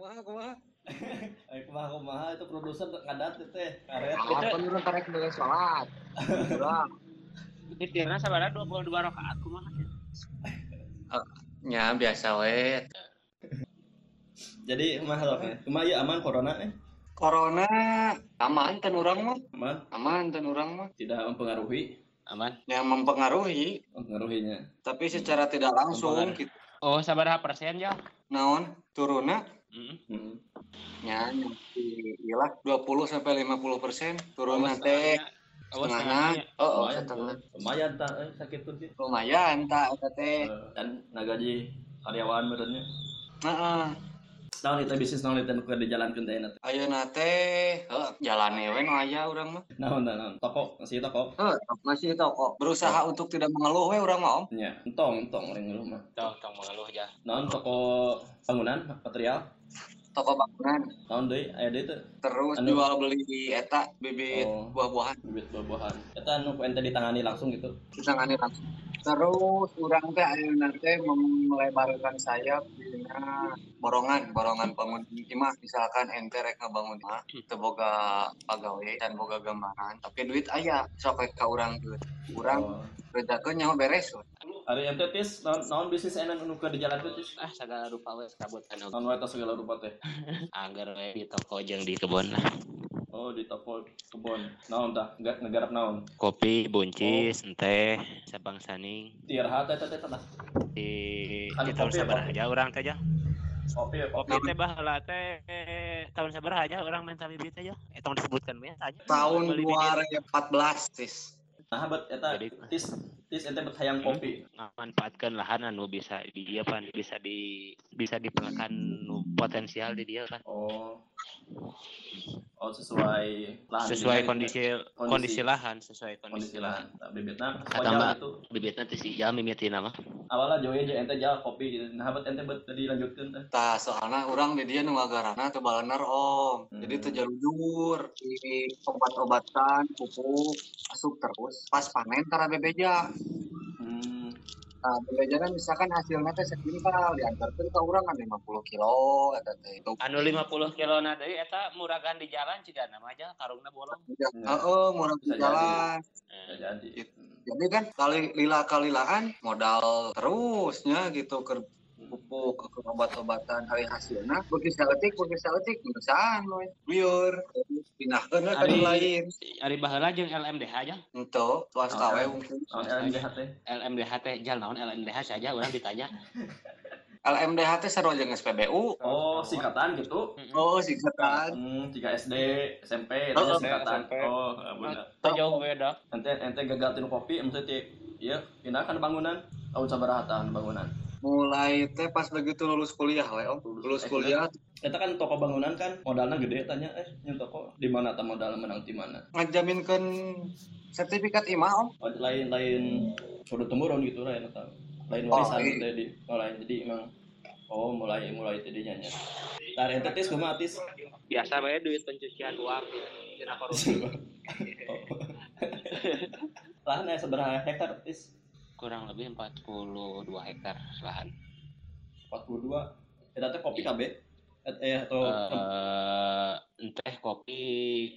kumaha kumaha? Eh, kumaha kumaha? Itu produser ngadat itu teh karet. apa nurun tarik dengan sholat? Kurang Witirna sabara 22 rakaat kumaha. nya biasa we. Jadi kumaha lo Kumaha ya aman corona eh? corona. Aman ten urang mah? Aman, aman ten urang mah? Tidak mempengaruhi. Aman. yang mempengaruhi? Mempengaruhinya. tapi secara tidak langsung gitu. Oh, sabaraha persen ya? naon? Turunnya Hmm. nya iyalah 20 sampai 50 persen turun teh Oh, setengahnya setengahnya. oh, oh Lumayan, setengah lumayan tak eh, sakit tuh sih. lumayan tak eta teh Eh, Dan nagaji karyawan benernya. heeh Naon itu bisnis naon itu nu dijalankeun teh nanti. ayeuna teh heuh jalane we nu aya urang mah Naon tah naon? Toko, masih toko. heuh masih toko berusaha untuk tidak mengeluh we urang mah om Nya, entong entong orang ngeluh mah. Tuh, tong mengeluh aja. Naon toko bangunan material? Toko bangunan deui aya deui teh terus Anu. jual beli eta bibit Oh. buah-buahan bibit buah-buahan. Eta anu ente ditangani langsung gitu. ditangani langsung terus urang teh ayeuna teh melebarkan sayap dina borongan borongan bangun imah misalkan ente rek ngabangun imah teu boga pagawe dan boga gambaran tapi duit aya sok ka urang duit urang Oh. Redakeun nyaho beres we. Ari ente tis naon naon bisnis enak anu keur dijalankeun tis? Ah, segala rupa we kabutan Naon wae tos segala rupa teh. anggar we di toko jeung di kebun lah. Oh, di toko kebon. Naon tah? Enggak negarap naon. Kopi, buncis, teh, sabang saning. Tiar hate teh teh tah. Di Anu di tahun kopi. aja urang teh aja. Kopi, kopi. Teh baheula teh tahun sabaraha aja urang minta bibit aja. Eh tong disebutkan we aja. tahun Beli bibit. 2014 tis Nah, bet eta tis tis ente bet hayang kopi. manfaatkan lahan anu bisa di dia pan bisa di bisa diperlukan nu potensial di dia kan Oh. Oh, sesuai lahan. sesuai Jadi, kondisi kondisi- kondisi lahan sesuai kondisi kondisi lahan. lahan Nah, wajar Mbak. itu. bibitnya tuh si jam mimitina mah Awalnya joy aja ente jal kopi gitu. Nah, bet ente bet tadi lanjutkeun teh. tah soalnya urang di dia nu ngagarana teu balener om jadi Hmm. teu jalujur di obat-obatan pupuk asup terus pas panen tara bebeja. Nah, bebejanan misalkan hasilnya teh sekintal diantarkeun ka urang kan 50 kilo eta teh itu. anu 50 kilo na deui eta muragan di jalan ciga nama aja karungna bolong Heeh, murah di Bisa jadi. jalan. Jadi. Jadi kan kali lila kalilaan modal terusnya gitu ke pupuk ke obat-obatan hari hasilnya bagi saletik bagi saletik misalkan we liur pindahkeun we ka Ari- nu lain ari baheula jeung LMDH aja ente swasta Oh, we oh. mungkin Oh, LMDH teh. LMDH teh jal naon LMDH saja urang ditanya LMDH teh sarua jeung SPBU Oh, singkatan gitu. oh singkatan Hmm, jika SD, SMP, itu Oh, singkatan. SMP. Oh, benar. teu jauh beda Ente ente gagal tinu kopi, ente ti iya pindah kan bangunan. Tahun sabaraha tahan bangunan. Mulai teh pas begitu lulus kuliah we om lulus kuliah Eta kan toko bangunan kan modalnya gede tanya eh yang toko di mana ta modal menang di mana. ngajaminkeun sertifikat imah om Oh, lain lain sudah temurun gitu lain eta. Lain Oh, warisan iya. gitu di oh, lain jadi emang oh mulai mulai tadinya nya. Tar ente tis kumaha tis? biasa bae duit pencucian uang tina korupsi Lahan aya sabaraha hektar tis? Kurang lebih 42 hektar lahan 42. Eta teh kopi KB. Et, eh atau eh teh kopi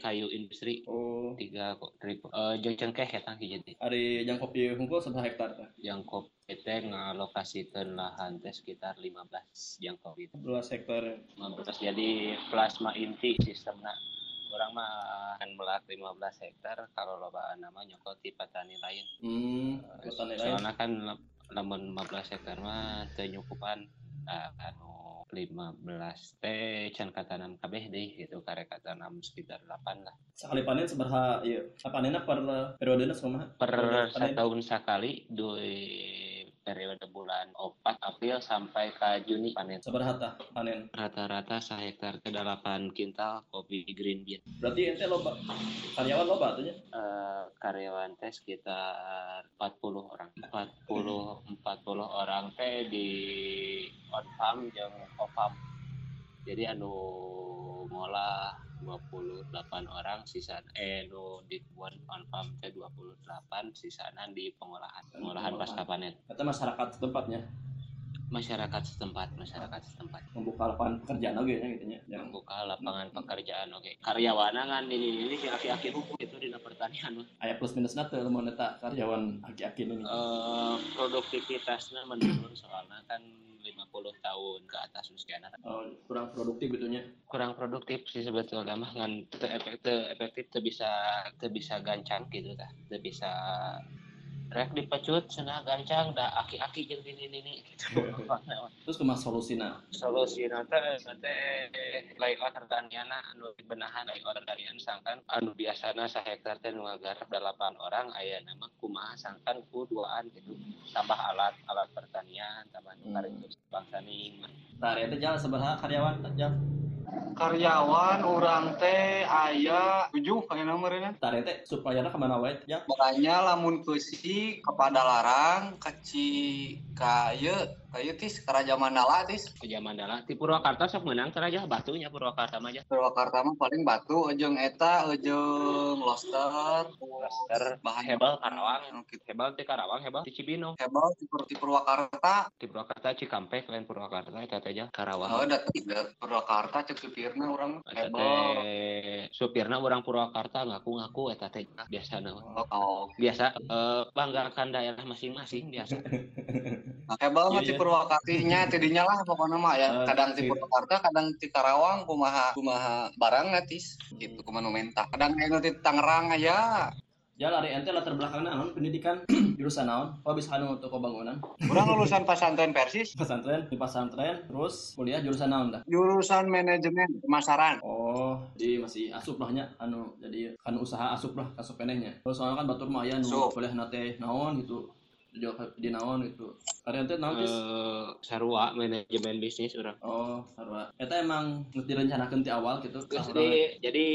kayu industri oh tiga kok ribu eh cengkeh eta hiji teh hari yang kopi hungkul seberapa hektar teh? yang kopi teh ngalokasikeun lahan teh sekitar 15 yang kopi 12 hektar. 15 jadi plasma inti sistemna orang mah akan melak 15 hektar kalau loba nama nyokot di petani lain Hmm, petani lain. soalnya kan lamun 15 hektar mah teu nyukupan ah, anu 15 teh can katanam kabeh deui gitu karek katanam sekitar 8 lah Sekali panen seberapa iya. Panennya per kumaha? per Panen. setahun sekali di periode bulan 4 April sampai ke Juni panen Seberapa panen? rata-rata sehektar ke 8 kintal kopi green bean Berarti ente loba karyawan loba atunya. Eh, karyawan teh sekitar 40 orang 40 40 orang teh di on farm jeung off farm jadi anu ngolah 28 orang sisa eh nu di kebun on farm teh 28 sisana di pengolahan pengolahan pasca panen Eta masyarakat tempatnya. masyarakat setempat masyarakat setempat. Membuka lapangan pekerjaan oke nya gitu nya yang membuka lapangan pekerjaan oke karyawan kan ini ini si aki-aki hukum itu di pertanian. Mah. aya plus minus nate lamun eta karyawan aki-aki ini. Eh, produktivitasnya menurun soalnya kan 50 tahun ke atas usianya oh, kurang produktif gitu nya kurang produktif sih sebetulnya mah efek teu efektif teu bisa teu bisa gancang gitu tah teu bisa rek dipecut cenah gancang da aki-aki jeung ini ini gitu. Terus kumaha solusina solusi nanti nanti lain order daniana anu benahan lain order danian sangkan anu biasana sahektar teh nu ngagarap delapan orang aya nama kumaha sangkan ku duaan gitu. Tambah alat alat pertanian tambah Hmm. nukar itu bangsa nih. Tah eta jalan sabaraha karyawan jal karyawan orang teh aya tujuh kayak nomornya tah eta supaya ke mana wae? Jal makanya lamun keusi kepada larang keci kaye kaye tis keraja mandala tis. Ke zaman dala di Purwakarta sok menang teraja batunya Purwakarta mah aja Purwakarta mah paling batu ejeng eta ejeng loster Cluster bahan hebel Karawang. Anu kitu. hebel di Karawang hebel di Cibino hebel di Pur- di Purwakarta. Di Purwakarta Cikampek lain Purwakarta eta teh aja oh Karawang da da Purwakarta cek supirna urang Eta hebel. supirna orang Purwakarta ngaku-ngaku eta teh biasa oh oh. biasa eh, banggakan daerah masing-masing biasa. Hebel mah Purwakartinya tidinya lah pokoknya mah ya. Eh, kadang di iya. Purwakarta kadang di Karawang kumaha kumaha barang tis. Gitu kumaha nu mentah kadang anu di Tangerang aja. Jal ari ente latar belakangna naon pendidikan? Jurusan naon? Oh bisa anu toko bangunan Kurang lulusan pesantren Persis. Pesantren di pesantren terus kuliah jurusan naon dah? Jurusan manajemen pemasaran. Oh, jadi masih asup lah nya, anu jadi kan usaha asup lah asup penehnya. Terus soalnya kan batur mah aya nu Asup. kuliah nate naon gitu. Di di naon gitu. Karya teh naon eh sarua manajemen bisnis orang Oh, sarua. Eta emang geus direncanakeun ti awal gitu. Terus di, jadi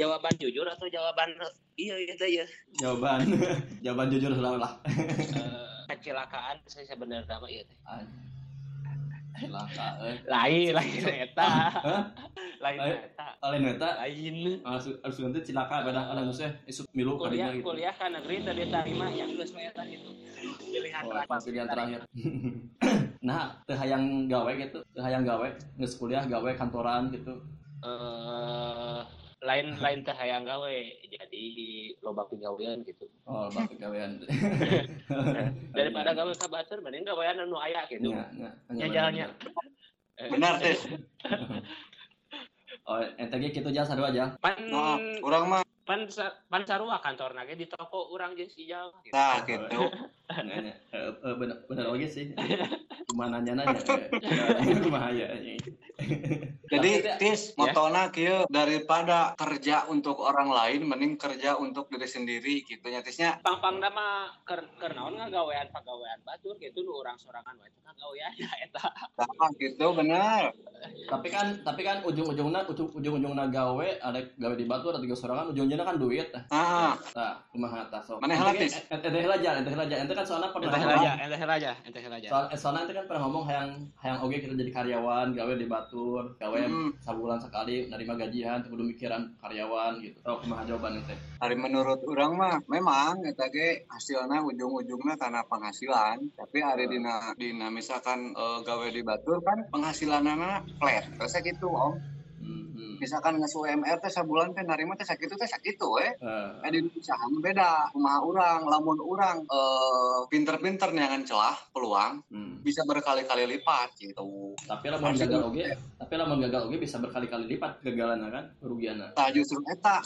jawaban jujur atau jawaban iya gitu ya Jawaban jawaban jujur lah lah. Eh, kecelakaan saya sebenarnya iya teh. Lain lain eta Hah? lain eta Lain eta lain langsung langsung nanti cilaka beda ada geus isuk milu kuliah gitu. kuliah kan negeri tadi tarima yang geus eta itu pilihan Oh, terakhir. pilihan terakhir. nah, teu hayang gawe gitu, teu hayang gawe, geus kuliah gawe kantoran gitu. eh lain lain teh hayang gawe jadi loba penggawean gitu Oh, bak gawean. daripada gawe ka batur mending gawean anu aya gitu Nya, nya, Ya, jalannya. Benar teh Oh, ente ge kitu jal sarua aja. pan nah kurang mah pan pan sarua kantor nage di toko urang jeung si Jal gitu. nah gitu bener bener oge sih. Kumaha nanya nanya. Kumaha ya. jadi tis motona kieu daripada kerja untuk orang lain mending kerja untuk diri sendiri gitu nya tisnya pang-pangna mah keur keur naon ngagawean pagawean batur gitu nu urang sorangan wae teh ngagawean ya eta nah gitu benar Tapi kan tapi kan ujung-ujungna ujung ujung-ujungna gawe ada gawe di batu ada tiga sorangan ujung-ujungnya kan duit. ah Tah, kumaha tah sok. Maneh heula, Tis? Ente heula aja, ente heula aja. Ente kan soalnya pernah ente ngomong- aja ente aja ente aja Soal, eh, soalnya ente kan pernah ngomong hayang hayang oge kita jadi karyawan, gawe di batur, gawe Hmm. sabulan sekali nerima gajian, kudu mikiran karyawan gitu. Oh, kumaha jawaban ente? hari menurut orang mah memang eta ge hasilna ujung-ujungnya karena penghasilan tapi hari dina dina misalkan eh, gawe di batur kan penghasilanana flat terus gitu om Hmm, hmm. Misalkan nges UMR teh sabulan teh narima teh sakitu teh sakitu we Eh, Eh, di usaha beda kumaha urang lamun urang eh pinter-pinter neangan celah peluang hmm. bisa berkali-kali lipat gitu Tapi lamun gagal gitu. oge, tapi lamun gagal oge bisa berkali-kali lipat kegagalan kan, kerugianna. nah justru eta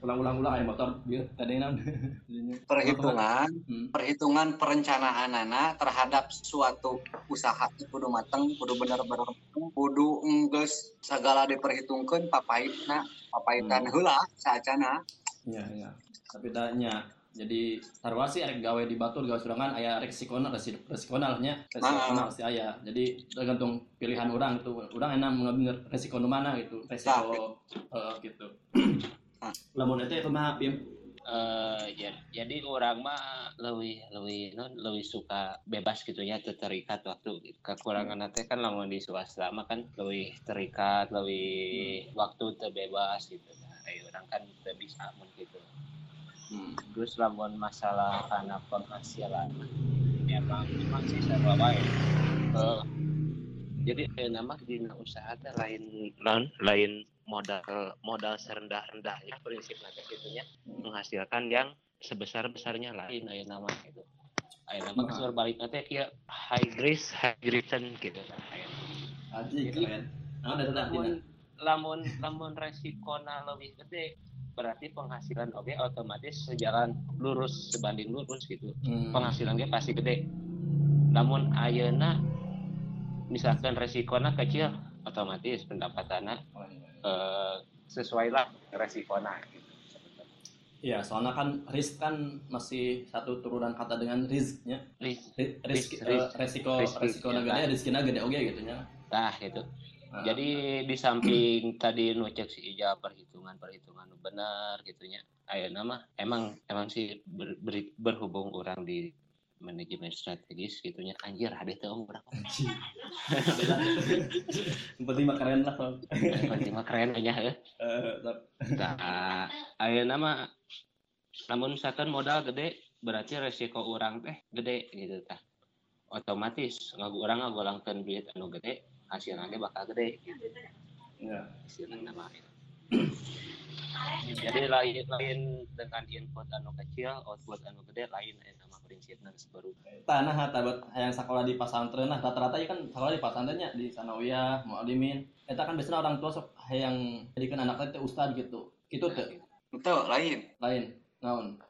Ulang-ulang-ulang aya motor dia tadi nam. perhitungan Hmm. perhitungan perencanaanana terhadap suatu usaha itu kudu mateng kudu bener-bener kudu enggeus segala diperhitungkeun papaitna papaitan Hmm. heula saacana Iya, iya. Tapi tanya jadi sarua sih arek gawe di batur gawe surangan aya resikona resi- resikona nya resikona pasti aya jadi tergantung pilihan orang itu orang enak mengambil resiko mana gitu resiko eh, gitu Ah. lamun itu kumaha pim? Eh ya, jadi orang mah lebih lebih non lebih suka bebas gitu ya teu terikat waktu. Kekurangan nanti kan lamun di swasta mah kan lebih terikat lebih waktu teu bebas gitu. Nah, ayo orang kan teu bisa mun gitu. Hmm. terus lamun masalah karena penghasilan emang emang sih serba baik Eh, jadi eh, nama di usaha teh lain lain, lain modal modal serendah rendahnya prinsip nanti itunya menghasilkan yang sebesar besarnya lain ayo nama itu ayo nama Nah. nah. balik nanti kayak high risk high return gitu. Aji Jadi, keren. Nah, tetap lamun lamun lamun resikona lebih gede berarti penghasilan oke otomatis sejalan lurus sebanding lurus gitu Hmm. penghasilannya pasti gede namun ayeuna misalkan resikona kecil otomatis pendapatannya iya. eh, sesuai lah resikona gitu. Iya, soalnya kan risk kan masih satu turunan kata dengan risknya. Risk. Ri- Risk, Risk, risk. resiko Risk, resiko ya, gede, kan. risknya gede oke gitu nya. Nah, gitu. Nah, Jadi di samping tadi nu cek si Ija perhitungan perhitungan nu benar gitunya. Ayo nama emang emang sih ber- ber- berhubung orang di manajemen strategis gitunya anjir ada tuh orang yang penting mah keren lah. Penting mah keren aja ya. Eh, tap- Nah, ayo nama namun misalkan modal gede berarti resiko orang teh gede gitu tah. Otomatis ngagu orang ngagolangkeun duit anu gede hasilnya bakal gede gitu. ya. hasilnya nama jadi lain lain dengan input anu kecil output anu gede lain eh, nama prinsipnya baru. Tanah tabat yang sekolah di pesantren nah rata-rata ya kan sekolah di pesantrennya di sanawiyah, mualimin. Eta kan biasanya orang tua sok yang jadikan anaknya teh ustad gitu. Gitu teh. Itu lain. Lain naon.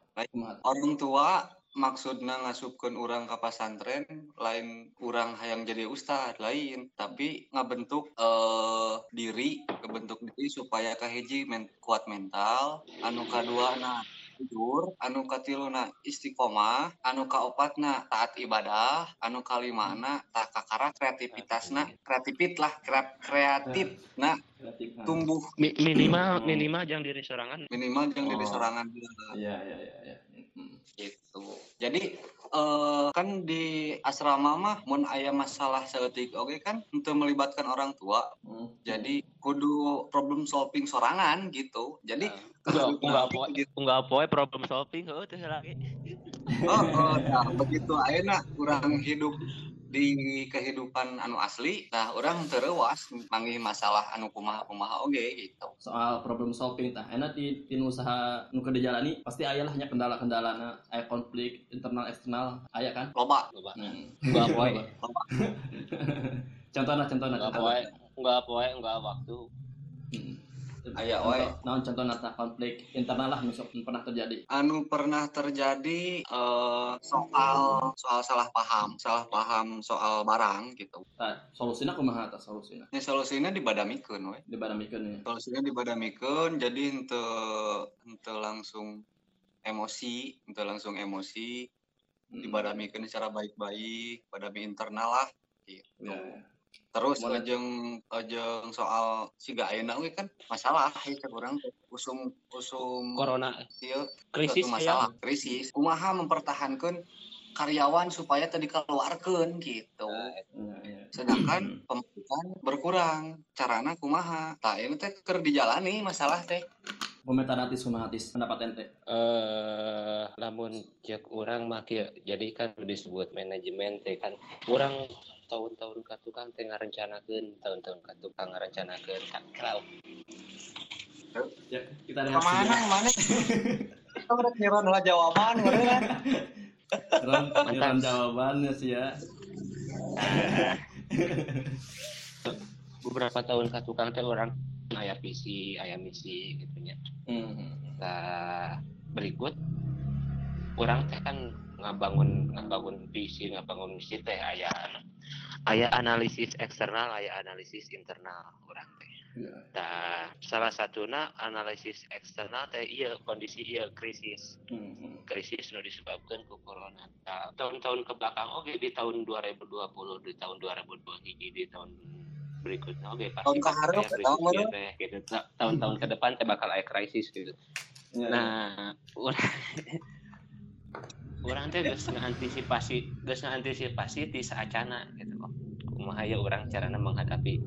Orang tua maksudnya ngasupkan orang ke pesantren lain orang hayang jadi ustad lain. Tapi ngabentuk eh, diri kebentuk diri supaya kahiji men kuat mental anu kadua na jujur anu katiluna istiqomah anu kaopatna taat ibadah anu kalimana tak kakara kreativitasna kreativit lah kre- kreatif nah Kreatif. Nah. tumbuh Mi- minimal minimal jangan diri sorangan minimal jangan Oh. sorangan Iya iya iya iya. Hmm. gitu jadi eh, kan di asrama mah mun aya masalah seetik oke kan? Untuk melibatkan orang tua Hmm. jadi kudu problem solving sorangan gitu. Jadi enggak enggak poe gitu. enggak poe problem solving heuh teh lagi oh, oh, nah, begitu ayeuna kurang hidup di kehidupan anu asli nah orang terewas manggih masalah anu kumaha kumaha oke gitu. Soal problem solving tah. Enak di tin usaha nu keur dijalani pasti aya lah nya kendala-kendalana aya konflik internal eksternal aya kan? Loba. Coba. hmm. enggak poe contohnya contohnya enggak poe enggak poe enggak waktu Aya wae. Naon contohna tah konflik internal lah sok pernah terjadi. anu pernah terjadi eh, soal soal salah paham salah paham soal barang gitu Tah solusina kumaha tah solusina? ini solusinya dibadamikeun we Dibadamikeun ya. solusinya dibadamikeun jadi ente ente langsung emosi ente langsung emosi Hmm. dibadamikeun secara baik-baik badami internal lah gitu Ya, ya. Terus Boleh. ojeng ojeng soal si ayeuna we kan masalah ya cek urang teh. usum usum corona ieu krisis aya masalah krisis kumaha mempertahankan karyawan supaya tadi keluarkan gitu Ya, ya. sedangkan pemasukan berkurang carana kumaha tak ini teh keur dijalani masalah teh Komentar natis kumaha tis pendapat ente. eh lamun cek orang mah jadi kan disebut manajemen teh kan orang tahun-tahun ka tukang teh ngarencanakeun tahun-tahun ka tukang ngarencanakeun kalau Ya, kita ke mana reaksi. ke mana kita udah nyiron lah jawaban kan Ron, Ron jawabannya sih ya. beberapa tahun ka tukang teh orang aya visi aya misi gitu nya Hmm. Nah, berikut orang teh kan ngabangun ngabangun visi ngabangun misi teh aya aya analisis eksternal aya analisis internal orang teh Ya. Nah, salah satunya analisis eksternal teh iya kondisi iya krisis Hmm, hmm. krisis nu disebabkan ku corona. Nah, tahun-tahun ke belakang oke di tahun 2020 di tahun 2021 di tahun berikutnya oke pasti Tahun baru. gitu, teh, gitu. Ta- tahun-tahun ke depan teh bakal aya krisis gitu. Ya, Nah, orang orang teh geus ngantisipasi geus ngantisipasi di saacana gitu loh. Kumaha ya orang carana menghadapi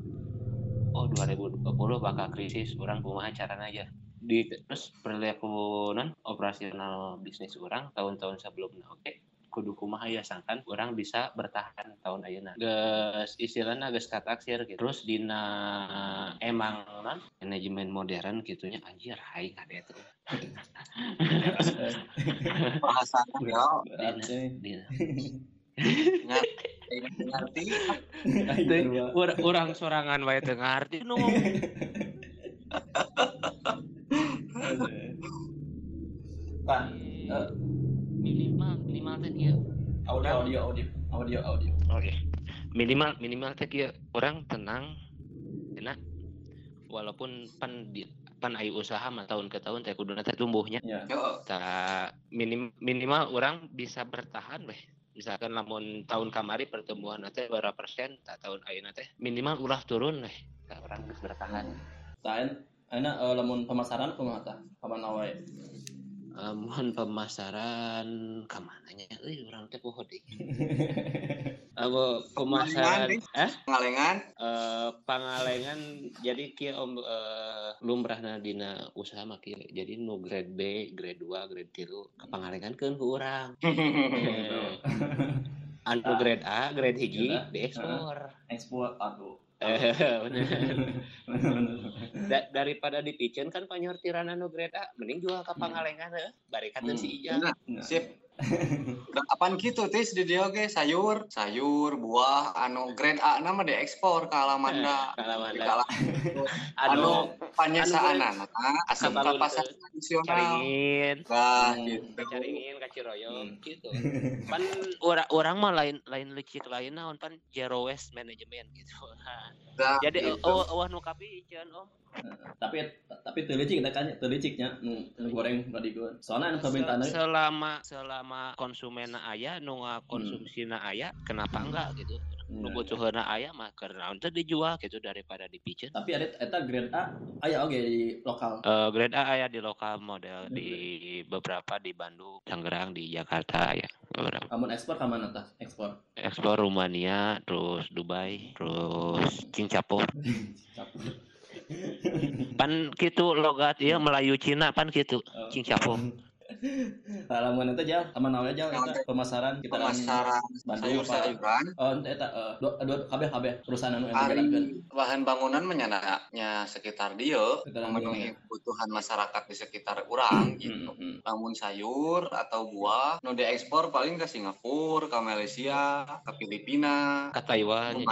oh 2020 bakal krisis, orang kumaha carana aja. di terus perilaku operasional bisnis orang tahun-tahun sebelumnya oke kudu kumaha ya sangkan orang bisa bertahan tahun ayeuna. Geus istilahna geus kataksir gitu. Terus dina emang non manajemen modern gitunya anjir hai ada itu bahasanya ya dina ngerti? Orang sorangan wae teu ngarti nu. Pak, eh, minimal minimal teh kieu audio audio audio. Audio audio. Oke. Minimal minimal teh kieu orang tenang enak. Walaupun pan di pan ayu usaha mah tahun ke tahun teh kuduna teh tumbuhnya. Ya. yo. Ta minim, minimal orang bisa bertahan weh. Misalkan lamun tahun kamari pertumbuhan teh berapa persen tak tahun ayeuna teh minimal ulah turun weh. Ta orang bisa bertahan. Lain, enak eh, lamun pemasaran kumaha tah? Kapan wae? Eh, mohon pemasaran kamananya euy urang teh poho deui Abo pemasaran? Eh? Ngalengan eh pangalengan jadi kieu om eh, lumrahna dina usaha mah kieu jadi nu grade B, grade 2, grade 3 kapangalengankeun ku urang. Eh, anu grade A, grade hiji Iya, diekspor. Ekspor aduh. Da- daripada dipicen kan panyortiran anu grade A, mending jual ka pangalengan heuh, barikan Hmm. si Ija. Nah. sip apaan gitu tis di dia oke sayur? Sayur buah anu grade A nama diekspor ke Alamanda. Kala- anu anu panyesaan anak asam Kabalun ke pasar tradisional. caringin nah Hmm. gitu. caringin kaciroyong Hmm. gitu. Pan orang orang mah lain lain licik lain naon pan zero waste management gitu. Jadi gitu. oh oh nu kapicen om tapi tapi teu licik kita kan teu liciknya nu nu goreng tadi gua. Soalnya anu permintaan Se- selama selama konsumen aya nu konsumsina aya kenapa enggak gitu nu butuhna aya mah karena untuk dijual gitu daripada dipicen tapi ada eta grade A aya oge di lokal. Eh, grade A aya di lokal model di beberapa di Bandung, Tangerang, di Jakarta ya. Beberapa. Kamu ekspor ka mana tah? Ekspor. Ekspor Rumania, terus Dubai, terus Singapura. Pan gitu logat ya Melayu Cina pan gitu. Oh. Singapura. Lamun eta jal, aman awe jal eta pemasaran kita pemasaran Bandung apa? sayur-sayuran Oh, eta eh, dua dua kabeh kabeh perusahaan anu bahan bangunan menyanaknya sekitar dia Sekitar memenuhi dia. kebutuhan masyarakat di sekitar orang gitu Hmm, hmm. namun sayur atau buah nu diekspor paling ke Singapura ke Malaysia ke Filipina Ke Taiwan ya.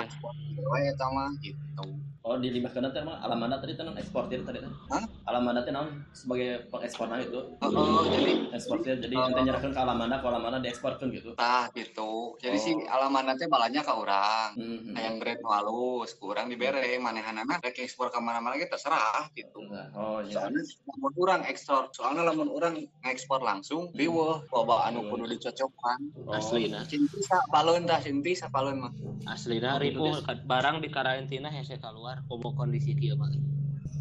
mah gitu Oh, di limbahkeun teh mah alamanda tadi teh non eksportir tadi teh. Hah? Alamanda teh naon sebagai pengeksporna itu. oh, oh, jadi Eksportir jadi Oh. ente nyerahkeun ke alamanda, ke alamanda dieksporkeun gitu. tah gitu jadi Oh. si alamanna teh balanya ke orang Hmm, hmm. yang grade halus kurang dibere manehanana rek ekspor ke mana-mana ge terserah gitu Oh, iya. soalnya lamun orang ekspor soalnya lamun orang ngekspor langsung riweuh loba anu kudu dicocokkan Oh. Aslina. cinti sapaleun tah cinti sapaleun mah Aslina Oh, gitu, ribu Des. barang di karantina hese keluar komo kondisi kieu mah.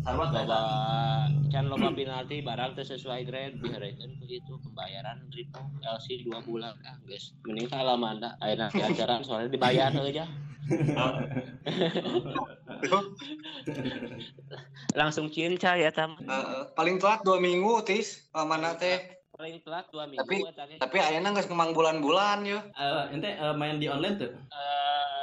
Teh Loba can loba penalti barang teu sesuai grade dihareukeun ku itu pembayaran ribu LC 2 bulan. Ah geus mending ka Alamanda ayeuna di acara soalnya dibayar aja. Langsung cinca ya tam. Heeh. paling telat dua minggu tis mana teh. Paling telat dua minggu Tapi- tapi ayeuna geus kemang bulan-bulan ya Eh, ente eh, main di online tuh? Eh,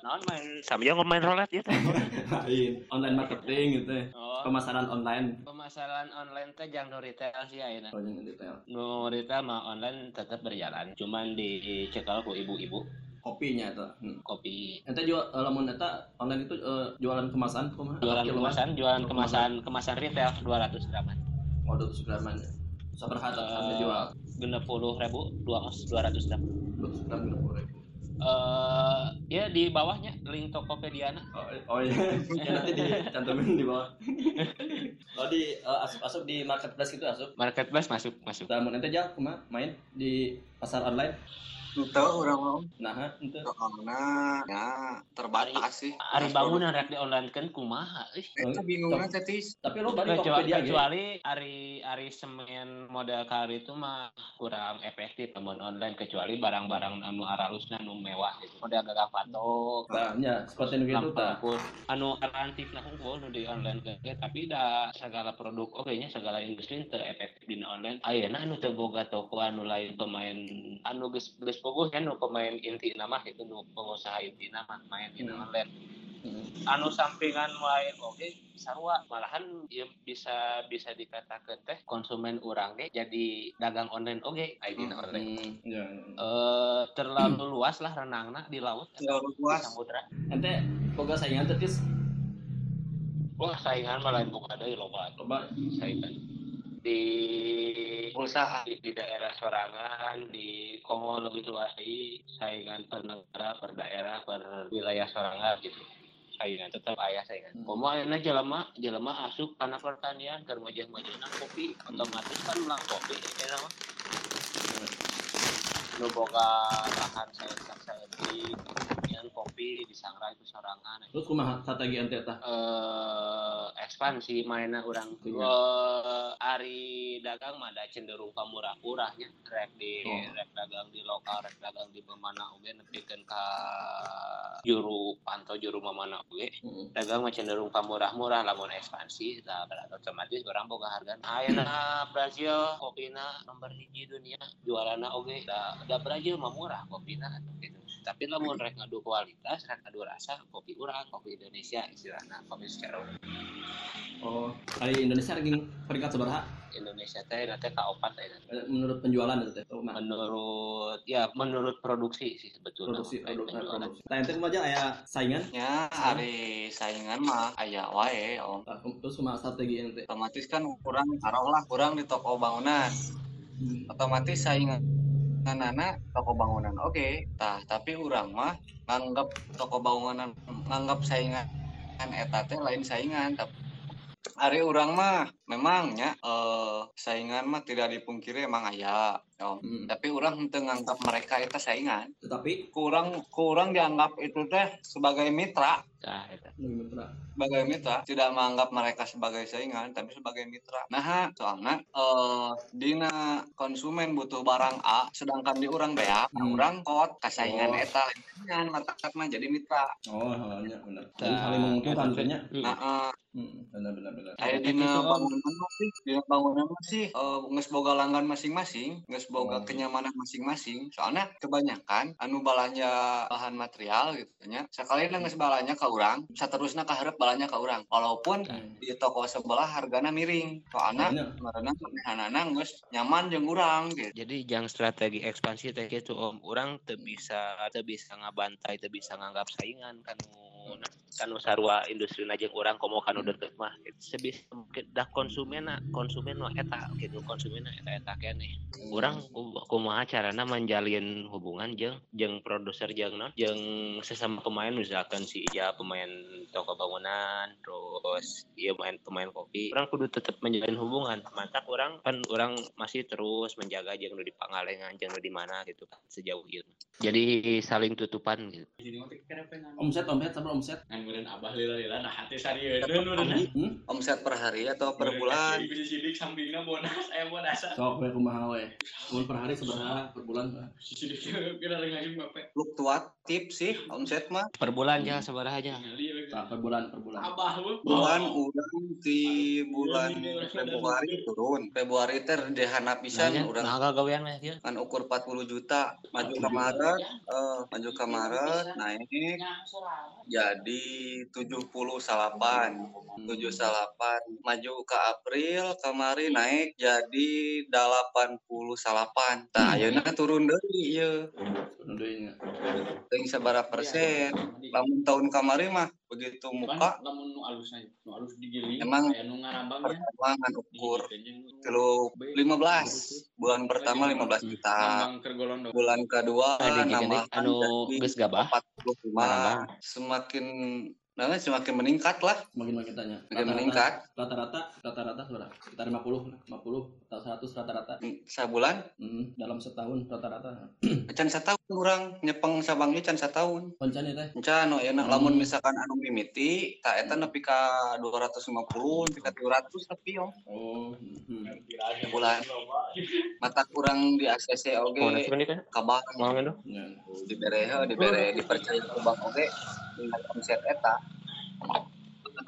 naon main sama jeung main roulette ya teh Main online marketing gitu. oh Pemasaran online. pemasaran online teh jang nu retail sih ayeuna Oh, yang detail. nu retail mah online tetap berjalan cuman dicekal ku ibu-ibu Kopinya itu. Hmm. kopi Ente jual eh, lamun eta online itu eh, jualan kemasan kumaha? jualan kemasan jualan kemasan kemasan retail 200 graman Oh, 200 graman. Sabar harga Eh, harga jual. genep puluh ribu dua os 200 gram 200 gram 20 ribu. Eh ya di bawahnya link Tokopedia Oh, oh iya, Ya, nanti dicantumin di bawah. Oh di eh, asup-asup di marketplace gitu asup. marketplace masuk masuk Lamun ente jal kumaha main di pasar online. Itu orang mau. nah itu Karena ya terbatas sih. Ari bangunan rek di online kan kumaha euy. Itu bingungnya tetis. tapi lo balik kecuali, Tokopedia kecuali hari hari semen model kali itu mah kurang efektif temen online kecuali barang-barang anu aralusna anu mewah gitu model gagah patok nah ya seperti itu gitu tah anu arantif lah unggul nu di online ge tapi da segala produk oke nya segala industri teu efektif di online ayeuna anu teu boga toko anu lain pemain anu geus geus bogoh kan nu pemain inti nama itu nu pengusaha inti nama main di Hmm. online Hmm. anu sampingan lain oke sarua malahan ya bisa bisa dikatakan teh konsumen orang deh jadi dagang online oke ID Hmm. online Hmm, ya, ya. eh terlalu luas lah renangna di laut Terlalu di luas. samudra ente boga saingan tetis wah saingan malah buka deui loba coba saingan di Usaha. di, di daerah sorangan di Kongo lebih luas lagi saingan per negara per daerah per wilayah sorangan gitu saingan tetap ayah saingan Hmm. komo ayeuna jelema jelema asup karena pertanian keur majah-majahna kopi otomatis kan ulang kopi ya mah nu boga lahan saya saya kopi di Sangrai itu sorangan terus kumaha strategi ente tah eh ekspansi mainnya orang Iya. eh ari dagang mah ada cenderung ka murah-murahnya rek di Oh. rek dagang di lokal rek dagang di mana oge nepikeun ka juru pantau juru mana oge. Hmm. dagang mah cenderung ka murah-murah lamun ekspansi tah berarti otomatis orang boga harga. Ayeuna Brazil kopina nomor hiji dunia. Jualana oge da, da Brazil mah murah kopina gitu tapi lamun rek ngadu kualitas rek ngadu rasa kopi urang kopi Indonesia istilahnya kopi secara umum. oh hari Indonesia lagi peringkat seberapa Indonesia teh nanti ka opat teh Eh, menurut penjualan itu teh menurut ya menurut produksi sih sebetulnya produksi Kayak produk penjualan. produksi nah ente kumaha aja aya saingan Ya, hari saingan mah aya wae, Om. Tah, terus kumaha strategi ente Otomatis kan kurang taruhlah kurang di toko bangunan. Hmm. Otomatis saingan anak toko bangunan oke. Tah tapi orang mah nganggap toko bangunan nganggap saingan eta teh lain saingan tapi hari orang mah memangnya eh, saingan mah tidak dipungkiri emang aya Om. Hmm. tapi orang henteu nganggap mereka itu saingan tetapi kurang kurang dianggap itu teh sebagai mitra lebih mitra sebagai mitra tidak menganggap mereka sebagai saingan tapi sebagai mitra nah soalnya eh dina konsumen butuh barang A sedangkan di orang bea Hmm. orang kot kasaingan Oh. eta saingan mata mah jadi mitra oh hanya benar jadi saling menguntungkan nah eh, hmm. benar benar benar dina Om. Bangunan sih, dina bangunan mah sih eh, boga langgan masing-masing, geus boga Oh. kenyamanan masing-masing. Soalnya kebanyakan anu balanja bahan material gitu nya, sekali geus balanya ka urang, saterusna ka hareup balanya ka urang. Walaupun Hmm. di toko sebelah hargana miring. Soalnya karena manehanana geus nyaman jeung urang gitu. jadi yang strategi ekspansi teh gitu om orang teu bisa teu bisa ngabantai teu bisa nganggap saingan kan kanu sarua industri jeung orang komo kanu deket mah sebisa mungkin dah konsumen konsumen mah eta gitu. Konsumen eta eta kene orang kumaha carana menjalin hubungan jeung jeung produser jeung non jeung sesama pemain misalkan si Ija pemain toko bangunan terus iya pemain pemain kopi. Orang kudu tetap menjalin hubungan. Mantap orang kan orang masih terus menjaga jeung nu di Pangalengan jeung nu di mana gitu kan sejauh itu jadi saling tutupan gitu. Omset omset sama omset Angguran abah lila-lila nah hati urang. hmm? Omset per hari atau per bulan? Bisa sidik sampingna bonas aya bonas. sok we kumaha we Mun per hari seberapa per bulan Sidik kira ngajeng bapak. Fluktuatif sih omset mah. per bulan aja seberapa aja per bulan per bulan Abah. Bulan urang di bulan Februari turun. Februari teh dehana pisan Nah, urang nah gawean mah ya kan ukur 40 juta maju ke Maret eh, maju ke Maret naik jadi 70 salapan. 7 salapan. Maju ke April kemarin naik jadi 80 salapan. Nah ayeuna turun deui ieu. Turun deui nya. sabaraha persen. Lamun tahun kemarin mah begitu muka. Kan lamun nu alus aja. Nu alus digiling Emang aya nu ngarambang ya. pertambangan ukur Digiling. kilo 15 bulan pertama 15 juta. Bulan kedua ada nambah anu geus gabah? 45 Nambah. semakin Nah, semakin meningkat lah, semakin makin tanya semakin meningkat. rata-rata rata-rata berapa sekitar 50 50 atau 100 rata-rata Hmm, Sabulan, Hmm, dalam setahun rata-rata can setahun orang nyepeng sabang ieu can setahun. koncan ya teh Can aya Hmm. lamun misalkan anu mimiti, tak eta nepi ka 250, nepi ka 300 tapi om. oh hmm. Bulan. Mata kurang di ACC oge kan? kabang Mau nggak Ya. dibere heuh, dibere dipercaya ku bank oge dengan omset eta.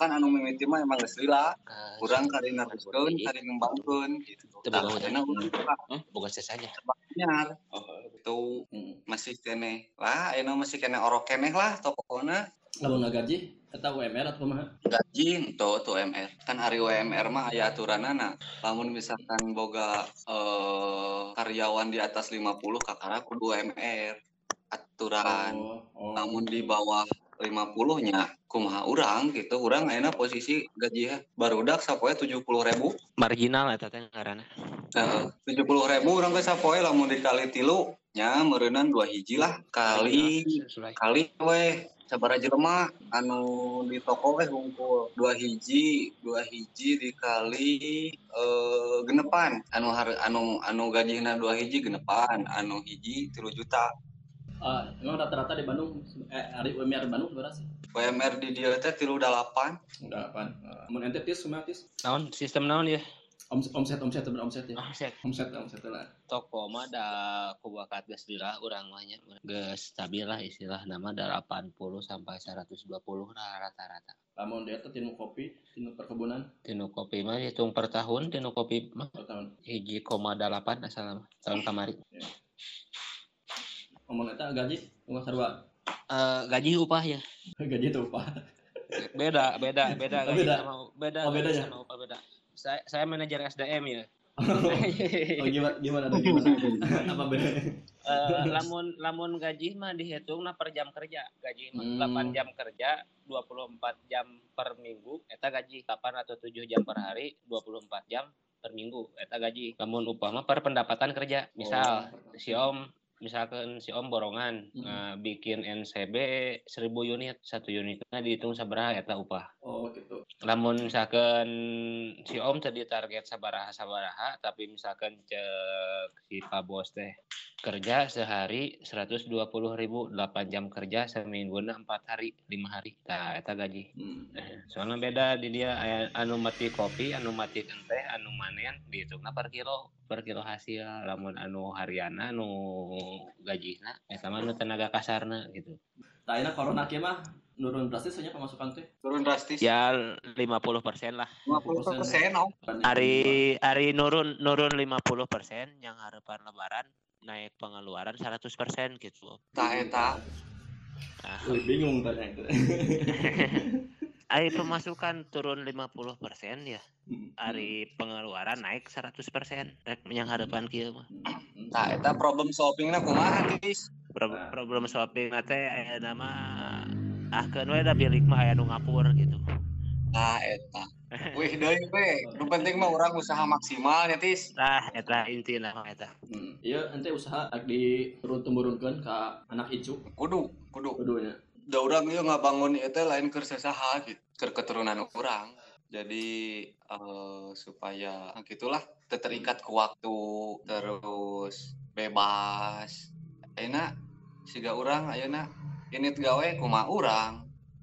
Kan anu mimiti mah emang geus lila, kurang kali naruskeun, kali ngembangkeun gitu. Tah, urang suka Bukan saja. nyar. Itu Hmm. masih kene. Lah, ayeuna masih kene orok keneh lah tokona. lalu nggak gaji eta UMR atau mah gaji itu tuh UMR kan hari UMR mah aya aturanana lamun misalkan boga eh, karyawan di atas 50 kakara kudu UMR aturan oh, oh. namun di bawah 50 nya kumaha urang gitu urang ayeuna posisi gaji barudak sapoe 70 ribu. Marginal eta teh ngaranna. Heeh, 70 ribu urang teh sapoe lamun dikali tilu nya meureunnan dua hiji lah kali kali weh. Sabara jelema anu di toko weh hungkul dua hiji dua hiji dikali eh genepan. Anu har anu anu gajihna dua hiji genepan. Anu hiji tilu juta Ah, emang rata-rata di Bandung eh hari UMR Bandung berapa sih? WMR di dia teh tilu delapan udah apaan uh, mun ente tis semua tis? Naon? Sistem naon ya? omset omset omset berapa omset ya? Omset. Omset omset lah. Toko mah da kubakat geus lila urang mah nya. Geus stabil lah istilah nama da 80 sampai 120 lah rata-rata. lamun dia tuh tinu kopi tinu perkebunan? Tinu kopi mah hitung per tahun, tinu kopi mah per tahun. hiji koma delapan asal mah tahun kamari. Ngomong eta gaji nggak sarua Eh gaji upah ya. gaji itu apa Beda, beda, beda Oh, gaji beda. sama beda. Oh, beda ya? sama upah beda. Saya saya manajer SDM ya. oh gimana gimana ada gimana apa beda Eh, lamun lamun gaji mah dihitung nah per jam kerja gaji mah Hmm. 8 jam kerja 24 jam per minggu eta gaji 8 atau 7 jam per hari 24 jam per minggu eta gaji lamun upah mah per pendapatan kerja misal si om misalkan si om borongan Hmm. eh, bikin NCB 1000 unit satu unitnya dihitung sabaraha eta upah oh gitu lamun misalkan si om tadi target sabaraha sabaraha tapi misalkan cek si pak bos teh kerja sehari 120.000 ribu 8 jam kerja seminggu na 4 hari 5 hari. Nah eta gaji. Hmm. Eh, soalnya beda di dia anu mati kopi anu mati teh anu manen dihitungna per kilo per kilo hasil. Lamun anu hariana anu gajina eta mah anu tenaga kasarna gitu. Nah, ini corona kia mah nurun drastis hanya pemasukan teh. turun drastis. Ya 50% lah. 50 persen om hari hari nurun nurun 50% yang harapan lebaran naik pengeluaran 100% gitu. Tah eta nah, Wih, bingung tanya itu. hari pemasukan turun 50% ya. Hmm. hari pengeluaran naik 100% rek yang harapan kieu mah. Tah eta problem solvingna kumaha guys Pro- Nah. problem shopping nate aya nama ah keun we da bilik mah aya nu ngapur gitu. Tah eta. Wih deui we. Nu penting mah urang usaha maksimal ya tis. Tah eta intina mah eta. Hmm. Iya, ente usaha ak di turun temurunkan ke anak icu. Kudu kudu. Keduanya. da urang ieu ngabangun teh lain keur sasaha gitu keur keturunan urang. Jadi eh, supaya nah, gitulah terikat ke waktu terus bebas. Ayeuna siga urang ayeuna unit gawe kumaha urang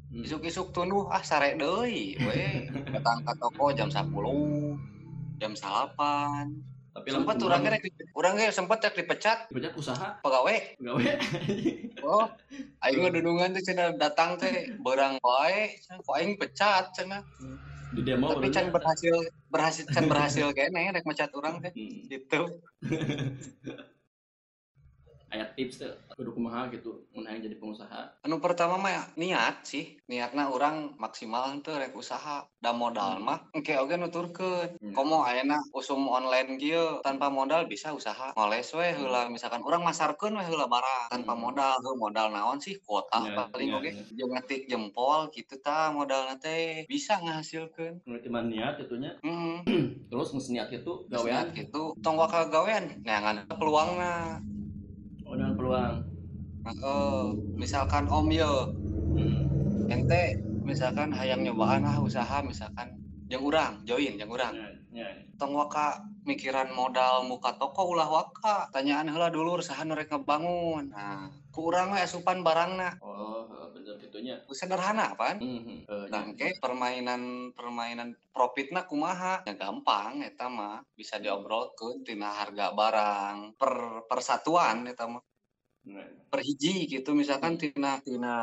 Hmm. isuk-isuk tunduh ah sare deui we datang ka toko jam 10 jam 8 Tapi sempet urang ge urang ge sempet rek dipecat banyak usaha pegawai gawe. Oh, aing dudungan teh cenah datang teh beurang wae, ku aing pecat cenah. Di demo Tapi can berhasil berhasil can berhasil kene rek mecat urang teh Hmm. gitu. Aya tips teh kudu kumaha gitu mun jadi pengusaha. Anu pertama mah niat sih, niatna urang maksimal teu rek usaha. Da modal mah engke oge nuturkeun. Hmm. Komo ayeuna usum online kieu tanpa modal bisa usaha. Ngoles we heula misalkan urang masarkeun we heula barang tanpa Hmm. modal. Heuh modal naon sih? Kuota Ya, paling ya, oge. ya. Jeung ngetik jempol gitu ta modalna teh bisa ngahasilkeun. Mun cuman niat itunya Hmm. terus geus niat itu gawean gawean gitu tong wakal gawean neangan peluangna oh peluang. Heeh. misalkan om ye Hmm. ente misalkan hayang nyobaan ah usaha misalkan yang urang join yang urang Ya, ya. tong waka mikiran modal muka toko ulah waka tanyaan heula dulu saha nu rek ngebangun nah ku urang we asupan barangna Oh, bener gitunya. sederhana pan Mhm. Eh, Nah, ke permainan permainan profitna kumaha ya gampang eta mah bisa diobrolkeun tina harga barang per persatuan eta mah Nah, per hiji gitu misalkan tina tina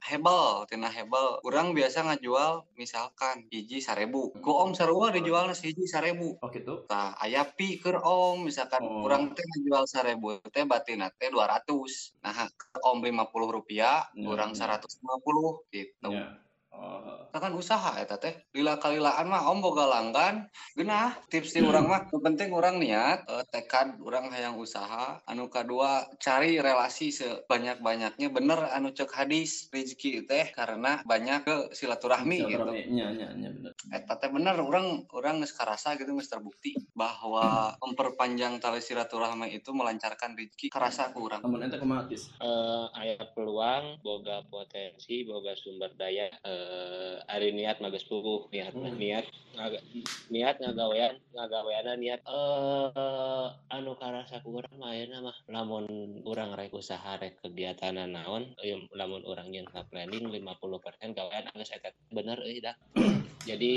hebel tina hebel kurang biasa ngajual misalkan hiji sarebu ku om sarua dijual nasi hiji sarebu Oh gitu. Tah, aya pi keur om misalkan Oh. kurang teh ngajual sarebu teh batina teh 200 nah keur om 50 rupiah Ya, kurang ya. 150 gitu Ya. Oh, Kita kan usaha eta teh. Lila kalilaan mah om boga langgan. Genah tips di urang mah. Penting urang niat eh, tekad urang hayang usaha. Anu kadua cari relasi sebanyak-banyaknya. Bener anu cek hadis rezeki teh karena banyak ke silaturahmi gitu. Silaturahmi. Nya, nya, nya bener. eta teh bener urang urang geus karasa gitu geus terbukti bahwa memperpanjang tali silaturahmi itu melancarkan rezeki karasa ku urang. Namun ente kumaha Tis? eh aya peluang boga potensi boga sumber daya eh ari niat mages puguh niat Hmm. niat ngaga- niat ngagawean ngagaweana niat eh anu karasa ku urang mah ayeuna mah lamun urang rek usaha rek kegiatan naon lamun urang nyeun ka planning 50% gawean geus eta bener euy dah jadi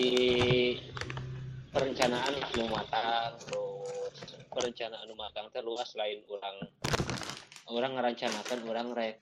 perencanaan anu matang terus perencanaan anu matang teh luas lain urang orang ngerancanakan orang rek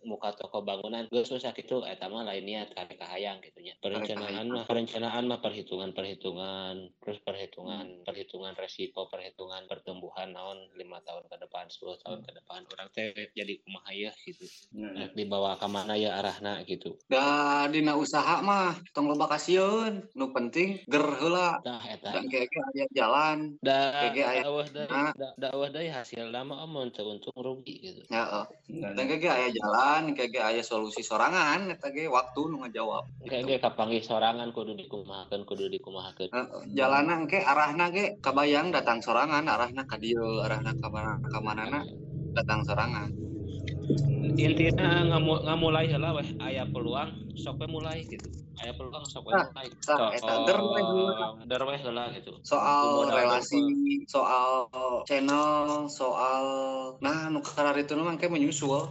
muka toko bangunan. Gue susah gitu eta mah lain niat kare kahayang gitu nya. Perencanaan mah perencanaan mah perhitungan perhitungan terus perhitungan perhitungan resiko perhitungan pertumbuhan naon lima tahun ke depan 10 tahun ke depan. Orang teh jadi kumaha ya gitu. Nya. Rek dibawa ke mana ya arahna gitu. Da dina usaha mah tong loba kasieun nu penting ger heula. Dah eta. Dan kayak aya jalan. Da dakwah dari Nah. da- dakwah dari hasil lama amun teu untung rugi gitu ya eh. Dan nya. kayak aya jalan kayak aya solusi sorangan eta ge waktu nu ngajawab kayak ge kapanggih sorangan kudu dikumahakeun kudu dikumahakeun Heeh. jalana engke arahna ge kabayang datang sorangan arahna ka dieu arahna ka mana ka manana datang sorangan intinya ngamu, ngamulai heula weh aya peluang sok we mulai gitu aya peluang sok Tah, mulai tah, eta heula. der heula gitu. Soal relasi soal channel soal nah nu karar itu mah engke menyusul.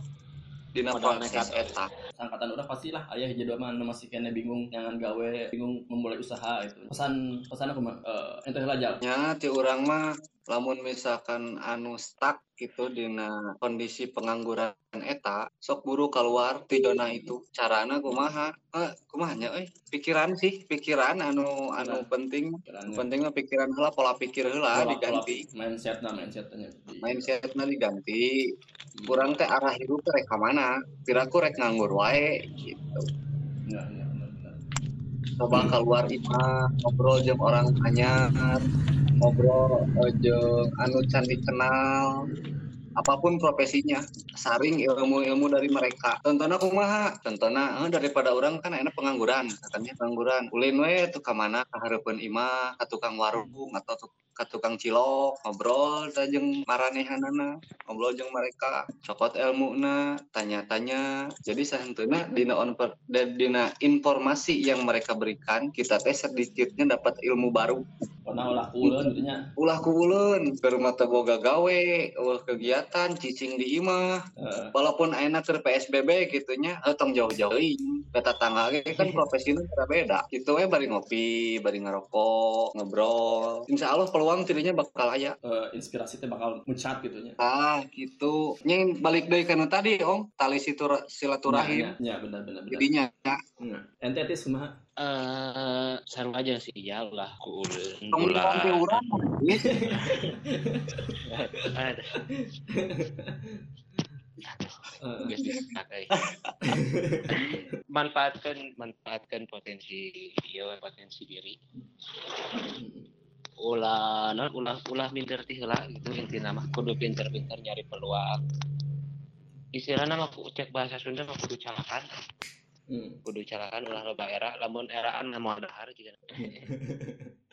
Dina proses eta angkatan udah pastilah ayah jadi mana masih kena bingung jangan gawe bingung memulai usaha itu pesan pesan aku mah eh, ente jal nya ti urang mah lamun misalkan anu stuck gitu dina kondisi pengangguran eta sok buru keluar ti zona itu. Carana kumaha? Eh kumaha nya euy pikiran sih pikiran anu anu Pikiran. penting. Pikirannya. penting mah pikiran heula pola pikir heula Pola- diganti. mindset nah mindsetnya Di- mindsetna diganti. Kurang teh arah hidup rek ka mana? Piraku rek nganggur wae gitu. Ya, ya, coba keluar imah ngobrol jeung orang anyar ngobrol eh, jeung anu can dikenal apa pun profesinya. Saring ilmu-ilmu dari mereka. Contohnya kumaha? Contohnya eh, daripada orang kan enak pengangguran katanya pengangguran. Ulin we tuh ka mana? Ka hareupeun imah ka tukang warung atau tu- ka tukang cilok ngobrol da jeung maranehanana ngobrol jeung mereka. Cokot ilmuna tanya-tanya. Jadi sahenteuna dina on dina informasi yang mereka berikan kita teh sedikitnya dapat ilmu baru pernah olah uleun gitu nya. Ulah ku ulun keur mata boga gawe ulah kegiatan cicing di imah. Eh, walaupun ayeuna keur PSBB gitunya eh, tong jauh-jauh kata tangga kan profesina beda gitu we bari ngopi bari ngerokok ngobrol. Insya Allah peluang tidaknya bakal aya eh, inspirasi teh bakal muncrat gitu nya. Ah gitu. Nying balik deui kana tadi om tali situr silaturahim. Ya, ya benar benar benar. Jadinya ya. Nah, ente tis kumaha? Eh sareng aja sih ya ulah ku Eh, geus disetak, manfaatkan manfaatkan potensi ieu potensi diri. Ulah non ulah ulah minder ti heula gitu intina mah kudu pinter-pinter nyari peluang. Istilahna mah cek bahasa Sunda mah kudu calakan. Hmm. kudu calakan ulah loba era lamun eraan mah moal dahar juga